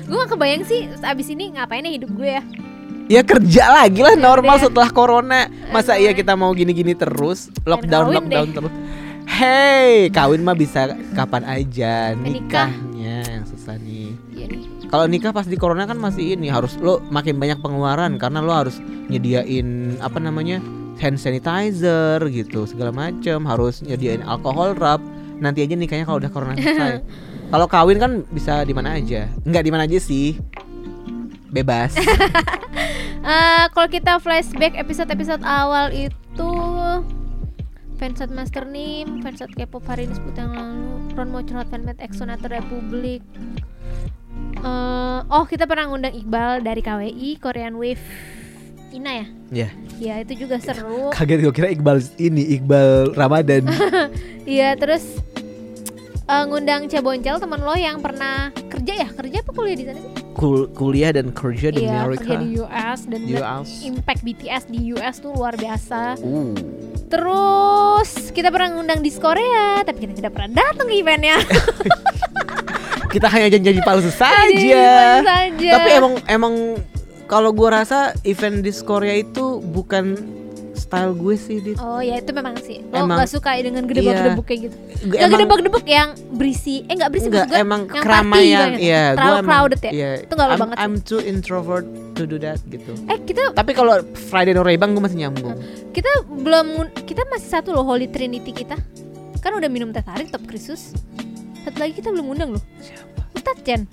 Gue gak kebayang sih abis ini ngapain ya hidup gue ya? Ya kerja lagi lah normal udah. setelah corona. Masa iya kita mau gini-gini terus, lockdown lockdown deh. terus. Hey, kawin mah bisa kapan aja, nikahnya. Yang susah nih Kalau nikah pas di corona kan masih ini harus lo makin banyak pengeluaran karena lo harus nyediain apa namanya hand sanitizer gitu segala macem harus nyediain alkohol rub nanti aja nikahnya kalau udah corona selesai. *laughs* kalau kawin kan bisa di mana aja, nggak di mana aja sih, bebas. *laughs* Eh, Kalau kita flashback episode-episode awal itu Fansat Master Nim, Fansat K-pop hari ini sebut yang lalu. Ron mau curhat fanmade Exonator Republik Oh kita pernah ngundang Iqbal dari KWI Korean Wave Ina ya? Ya. Ya itu juga seru *laughs* Kaget gue kira Iqbal ini Iqbal Ramadan. *laughs* Iya terus eh, ngundang Ceboncel teman lo yang pernah kerja ya? Kerja apa kuliah di sana sih? Kul kuliah dan kerja di Iya Amerika. kerja di US dan US. impact BTS di US tuh luar biasa Uh. Terus kita pernah ngundang di Korea, tapi kita tidak pernah datang ke eventnya. *laughs* Kita hanya janji-janji palsu saja. saja. Tapi emang emang kalau gua rasa event di Korea itu bukan style gue sih Dit. Oh ya itu memang sih. Lo Emang- gak suka dengan gedebak-gedebuk kayak gitu. Gue Gak gedebak-gedebuk yang berisi, eh gak berisi enggak gue emang yang keramaian iya Terlalu emang- crowded ya. iya. Itu nggak lo I'm, banget. I'm too introvert to do that gitu. Eh kita Tapi kalau Friday no Rebang gue masih nyambung. kita belum kita masih satu loh Holy Trinity kita. Kan udah minum teh tarik top krisus. Satu lagi kita belum ngundang loh. Ustadz Chen.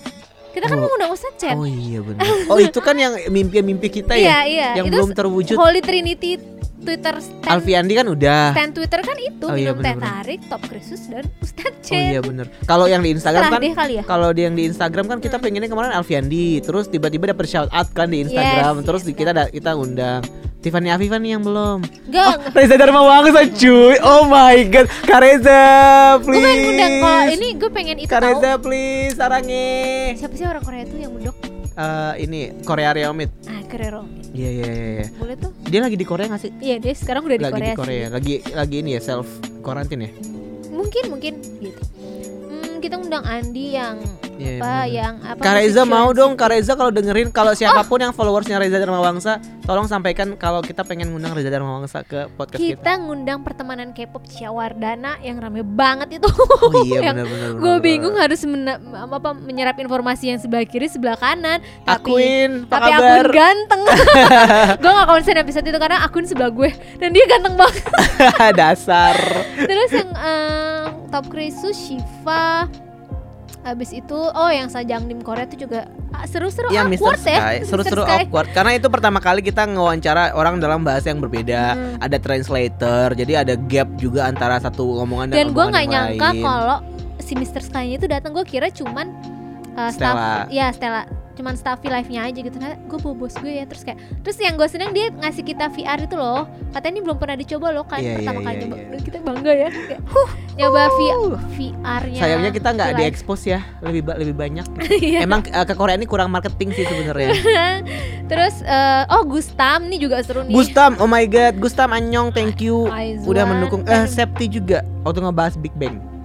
Kita kan Oh. mau ngundang Ustadz Chen. Oh iya benar. Oh itu kan yang mimpi-mimpi kita ya, iya iya. yang itu belum terwujud. Holy Trinity Twitter stand Alfiandi kan udah. stand Twitter kan itu Oh, iya, minum teh bener-bener. tarik, top krisus dan Ustadz Oh Chen. iya bener Kalau yang di Instagram kan kali ya. kalau yang di Instagram kan kita pengennya kemarin Alfiandi, terus tiba-tiba dapet shout out kan di Instagram, Yes, terus yes, kita kita undang Tiffany Afifan nih yang belum. Enggak, Oh, Reza Dharma Wangsa cuy. Oh my god. Kak Reza, gue please. pengen ngundang kalau ini gue pengen itu Kak tahu. Reza please sarange. Siapa sih orang Korea itu yang mudok? Eh, ini Korea Ryomit. Ah, Kerero. Iya iya iya. iya. Boleh tuh? Dia lagi di Korea gak sih? Iya, dia sekarang udah di lagi Korea. di Korea. sih. Lagi lagi ini ya self quarantine ya. Mungkin mungkin gitu. Kita ngundang Andi yang Iya, apa bener. yang apa Kak Reza musician. mau dong, Kak Reza kalau dengerin kalau Oh. siapa pun yang followersnya Reza Dharma Wangsa, tolong sampaikan kalau kita pengen ngundang Reza Dharma Wangsa ke podcast kita. Kita ngundang pertemanan K-pop Ciawardana yang rame banget itu. Oh iya *laughs* Yang benar-benar. Gue bingung harus mena- apa menyerap informasi yang sebelah kiri sebelah kanan. Tapi Akuin, apa tapi kabar? akun ganteng. gue gak konsen episode itu karena akun sebelah gue dan dia ganteng banget. *laughs* Dasar. Terus yang eh, top krisus Shiva Habis itu oh yang Sajang Dim Korea itu juga ah, seru-seru Iya Mr. awkward ya. Sky, Mr. seru-seru awkward karena itu pertama kali kita ngewawancara orang dalam bahasa yang berbeda, Hmm. ada translator, jadi ada gap juga antara satu omongan dan, Dan gue nggak yang nyangka kalau si Mr. Sky itu datang gue kira cuman uh, Stella. staff ya Stella cuman Staffy live-nya aja gitu kan gue bawa bos gue ya terus kayak terus yang gue seneng dia ngasih kita VR itu loh katanya ini belum pernah dicoba loh kan Iya, pertama iya, kali iya, nyoba. Dan kita bangga ya kayak, nyoba VR-nya Sayangnya kita nggak diekspos ya, lebih ba- lebih banyak. *laughs* Iya. Emang eh, ke Korea ini kurang marketing sih sebenarnya. *laughs* terus eh, oh Gustam nih juga seru nih Gustam, oh my god, Gustam Anyong, thank you Aizwan, udah mendukung. Eh, Septi juga waktu ngebahas Big Bang.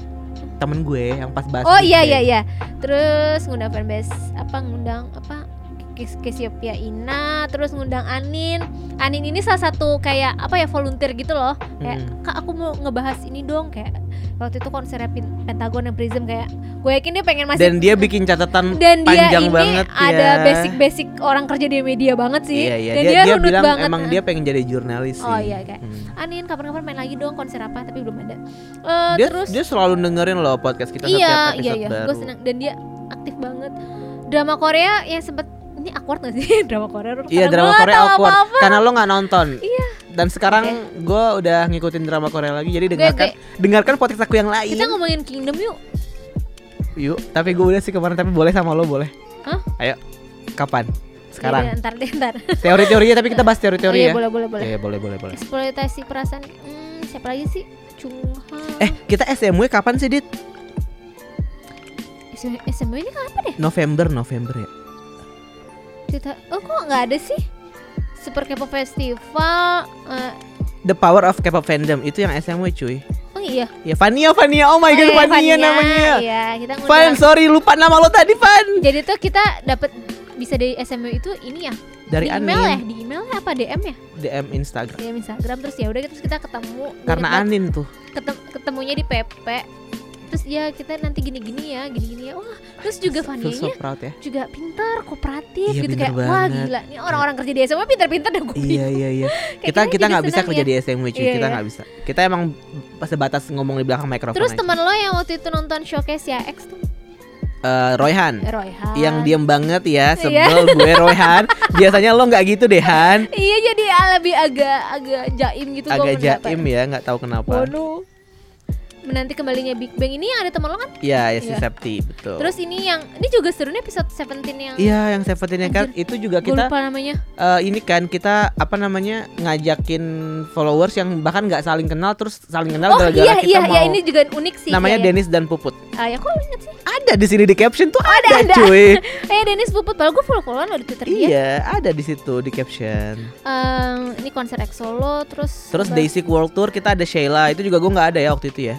Temen gue yang pas bahas. Oh iya iya iya. Terus ngundang fanbase apa ngundang apa Kes Kesiopia Ina, terus ngundang Anin. Anin ini salah satu kayak apa ya volunteer gitu loh. Kayak Hmm. Kak aku mau ngebahas ini dong kayak waktu itu konsernya Pentagon dan Prism kayak gue yakin dia pengen masih Dan dia bikin catatan dan dia panjang ini banget ada ya. basic-basic orang kerja di media banget sih. Iya iya Dan dia, dia, dia runut bilang banget. emang dia pengen jadi jurnalis sih. Oh iya kayak Hmm. Anin kapan-kapan main lagi dong konser apa tapi belum ada. Eh, Dia terus dia selalu dengerin loh podcast kita iya setiap iya episode iya baru. gue seneng dan dia aktif banget drama Korea yang sempet ini awkward gak sih *laughs* drama Korea Iya drama Korea awkward apa-apa. karena lo nggak nonton. Iya. Dan sekarang gue udah ngikutin drama Korea lagi jadi dengarkan dengarkan podcast aku yang lain. kita ngomongin Kingdom yuk Yuk, tapi gue udah sih kemarin tapi boleh sama lo boleh. Hah? Ayo. Kapan? Sekarang. Iya, ntar deh ntar Teori-teorinya tapi kita bahas oh, teori-teori iya ya. boleh boleh boleh Iya, boleh boleh boleh. eksploitasi perasaan hmm, siapa lagi sih Chungha Eh, kita SMW kapan sih, Dit? SM SMW ini kapan deh November, November ya. cerita oh kok nggak ada sih Super K-pop Festival eh, The Power of K-pop Fandom itu yang SMW cuy. oh iya Ya Fania, Fania. Oh my Oh god, iya, Fania, namanya. iya kita Fan, ngundang sorry lupa nama lo tadi, Fan. jadi tuh kita dapat bisa dari SMW itu ini ya Dari di email ya Anin, di email ya apa DM ya DM Instagram. DM Instagram terus ya udah terus kita ketemu Karena Anin tuh. ketem- ketemunya di PP terus ya kita nanti gini-gini ya gini-gini ya wah terus juga Feel so proud ya. juga pintar kooperatif Iya, gitu kayak wah banget. gila ini orang-orang kerja di SMA pintar-pintar dah gue Iya iya iya. *laughs* Kita kita nggak bisa kerja ya. di SMW cuy. Iya, kita iya. nggak bisa. Kita emang sebatas ngomong di belakang mikrofon. terus teman lo yang waktu itu nonton showcase ya X tuh Eh, Royhan. Royhan Yang diam banget ya, Iya. sebel gue Royhan. *laughs* Biasanya lo nggak gitu deh Han. iya jadi ah, lebih agak agak jaim gitu Agak jaim ya, nggak tahu kenapa. Waduh. Menanti kembalinya Big Bang ini ada teman lo kan Iya, ya si Iya. Septi, betul. terus ini yang ini juga seru nih episode 17 yang Iya, yang Seventeen kan itu juga kita lupa namanya eh, ini kan kita apa namanya ngajakin followers yang bahkan nggak saling kenal terus saling kenal oh gara-gara iya kita iya mau iya ini juga unik sih namanya iya, iya. Dennis dan Puput. ah ya kok inget sih Ada di sini di caption tuh ada, ada. cuy. *laughs* eh Dennis Puput padahal gue follow followan lo di Twitter dia iya, ada di situ di caption. Em, ini konser X Solo terus Terus? Daisy World Tour kita ada Sheila, itu juga gue nggak ada ya waktu itu ya.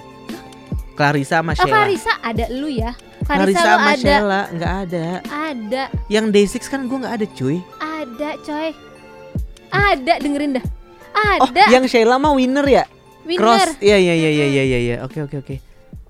Clarissa sama oh Sheila. Clarissa ada lu ya Clarissa, Clarissa sama ada Sheila nggak ada. ada Yang Day6 kan gue nggak ada cuy. ada coy ada dengerin dah Oh, ada yang Sheila mah winner ya? winner Cross. Iya iya iya iya iya iya iya. Oke oke oke.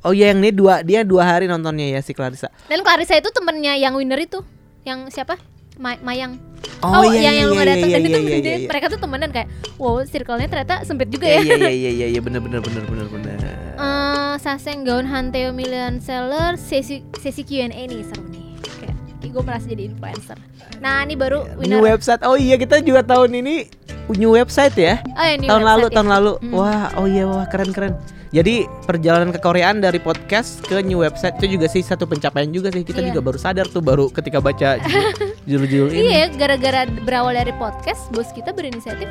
Oh iya yang ini dua dia dua hari nontonnya ya si Clarissa. dan Clarissa itu temennya yang winner itu yang siapa Ma- Mayang Oh, iya yang iya yang lu iya nggak datang iya dan itu iya iya iya. mereka tuh temenan kayak wow circle-nya ternyata sempit juga Iya ya iya iya iya iya benar benar benar benar benar. Eh, Saseng Gaun Hanteo Million Seller sesi sesi Q&A nih seru nih kayak gue merasa jadi influencer nah ini baru winner New website. Oh iya kita juga tahun ini new website ya. oh, ya, new tahun lalu ya. tahun lalu. Hmm. Wah, oh iya wah keren keren. Jadi perjalanan kekoreaan dari podcast ke new website itu juga sih satu pencapaian juga sih. Kita Iya. juga baru sadar tuh baru ketika baca *laughs* judul-judul ini Iya, gara-gara berawal dari podcast, bos kita berinisiatif.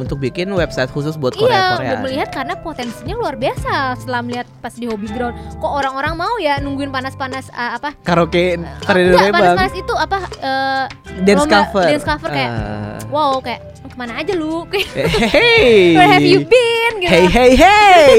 Untuk bikin website khusus buat iya, Korea udah Korea. melihat karena potensinya luar biasa. Setelah melihat pas di Hobby Ground, kok orang-orang mau ya nungguin panas-panas uh, apa? Karaoke Uh, panas-panas itu apa? uh, Dance lomba cover. dance cover kayak, Ah. wow, kayak ke mana aja lu? *laughs* Kayak, hey. Where have you been? Gitu. Hey hey hey.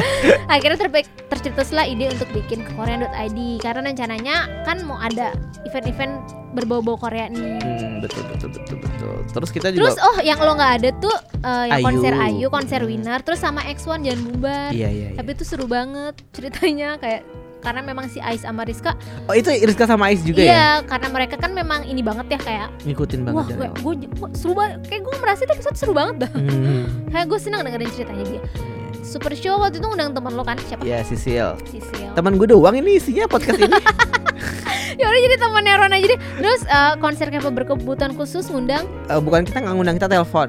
*laughs* Akhirnya terbaik tercetuslah ide untuk bikin ke korean.id karena rencananya kan mau ada event-event berbau-bau Korea nih. Hmm, betul betul betul betul. Terus kita juga Terus oh yang lo nggak ada tuh uh, yang Ayu. konser Ayu, konser Winner, terus sama X1 Jangan Bubar. Iya iya. iya. Tapi itu seru banget ceritanya kayak karena memang si Ais sama Rizka Oh itu Rizka sama Ais juga ya? iya karena mereka kan memang ini banget ya kayak Ngikutin banget wah gue, gue, gue seru banget kayak gue merasa itu episode seru banget dah Hmm. kayak gue senang dengerin ceritanya dia super show waktu itu ngundang teman lo kan siapa Ya Sisil. Sisil Teman gue doang ini isinya podcast ini. *laughs* ya udah jadi temannya Ron aja deh terus eh, konser kayak berkebutuhan khusus ngundang Eh, bukan kita nggak ngundang kita telepon.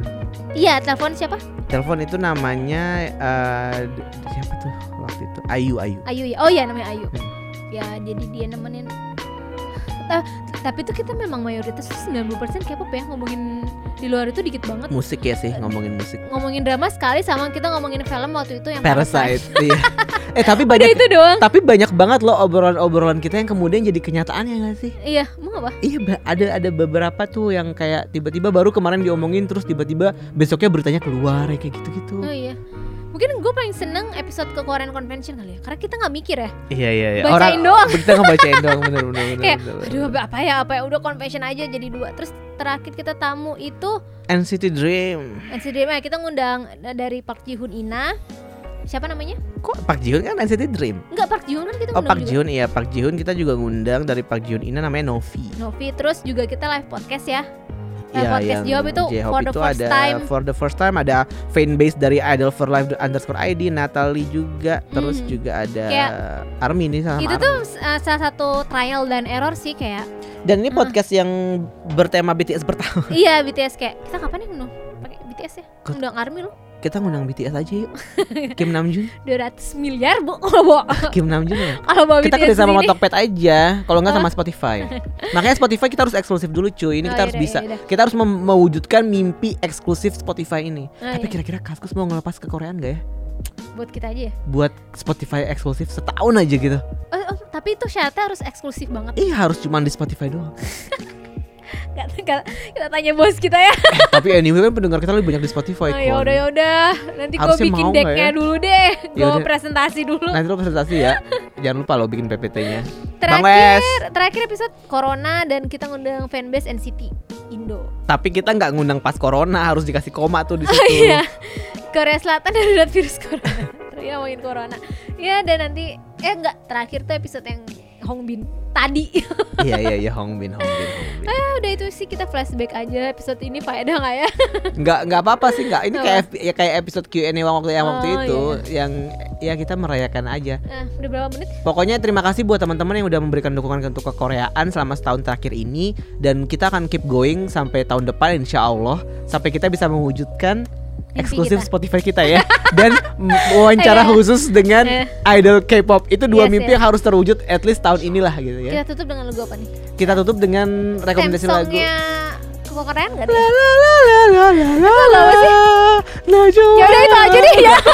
iya telepon siapa Telepon itu namanya eh, d- siapa tuh? Ayu Ayu. Ayu ya oh iya namanya Ayu Hmm. ya jadi dia nemenin Eh, tapi tuh kita memang mayoritas tuh 90% K-pop ya ngomongin di luar itu dikit banget Musik ya sih ngomongin musik. ngomongin drama sekali sama kita ngomongin film waktu itu yang Parasite. iya. *laughs* Eh tapi Udah banyak itu doang tapi banyak banget loh obrolan-obrolan kita yang kemudian jadi kenyataan ya gak sih? iya mau apa Iya ada ada beberapa tuh yang kayak tiba-tiba baru kemarin diomongin terus tiba-tiba besoknya beritanya keluar ya kayak gitu-gitu. oh iya mungkin gue paling seneng episode ke Korean Convention kali ya karena kita nggak mikir ya Iya iya iya. Bacain doang. Kita ngebacain doang bener bener bener. kayak bener, bener. aduh apa- ya apa ya udah convention aja jadi dua terus terakhir kita tamu itu NCT Dream. NCT Dream ya kita ngundang dari Park Ji Hoon Ina siapa namanya Kok Park Ji Hoon kan NCT Dream? Enggak Park Ji Hoon kan kita Oh Park Ji Hoon iya Park Ji Hoon kita juga ngundang dari Park Ji Hoon ini namanya Novi. Novi terus juga kita live podcast ya Iya, podcast J-Hope itu J-Hope for the itu first ada time for the first time ada fanbase dari Idol for Life underscore ID, Natalie juga, terus Mhm. juga ada Kayak- Army nih sama itu Army. tuh uh, salah satu trial dan error sih kayak Dan ini Hmm. podcast yang bertema BTS pertama. iya BTS kayak kita kapan nih ngundang pakai BTS ya ngundang Army lo Kita ngundang BTS aja yuk. Kim Namjoon, *laughs* 200 miliar bu *laughs* kalau bawa Kim Namjoon ya. kalau bawa Kita kerja sama. Tokped aja, kalau nggak sama Spotify. *laughs* Makanya Spotify kita harus eksklusif dulu cuy. Ini Oh, kita harus yaudah, bisa. yaudah. Kita harus mewujudkan mimpi eksklusif Spotify ini. Oh, Tapi iya. kira-kira Kaskus mau ngelepas ke Koreaan gak ya? buat kita aja ya Buat Spotify eksklusif setahun aja gitu. oh, oh, tapi itu syaratnya harus eksklusif banget Iya harus cuma di Spotify doang. Nggak- nggak- kita tanya bos kita ya Tapi anyway kan pendengar kita lebih banyak di Spotify. oh, ya udah ya udah nanti gue bikin nggak decknya ya? dulu deh gue Yaudah. presentasi dulu Nanti lo presentasi ya. Jangan lupa lo bikin PPT-nya. Terakhir terakhir episode Corona dan kita ngundang fanbase NCT Indo Tapi kita nggak ngundang pas corona, harus dikasih koma tuh di situ. Oh iya Korea Selatan *laughs* darurat virus corona ya ngomongin corona Ya dan nanti Eh enggak Terakhir tuh episode yang Hongbin Tadi. *laughs* Iya iya iya Hongbin Hongbin Hongbin. Ah udah itu sih kita flashback aja Episode ini faedah nggak ya? *laughs* Nggak nggak apa-apa sih nggak. Ini kayak ya kayak episode Q&A waktu yang waktu Oh, itu yang ya kita merayakan aja. Nah udah berapa menit? Pokoknya terima kasih buat teman-teman yang udah memberikan dukungan untuk kekoreaan selama setahun terakhir ini. Dan kita akan keep going sampai tahun depan insya Allah. Sampai kita bisa mewujudkan eksklusif kita. Spotify kita ya *laughs* dan wawancara *laughs* Iya. khusus dengan Eh. idol K-pop itu dua Yes, mimpi yes. yang harus terwujud at least tahun inilah gitu ya. Kita tutup dengan lagu apa nih Kita tutup dengan rekomendasi lagu. songnya Kekoreaan gak La la la la la la la la Ya udah itu aja deh ya *laughs*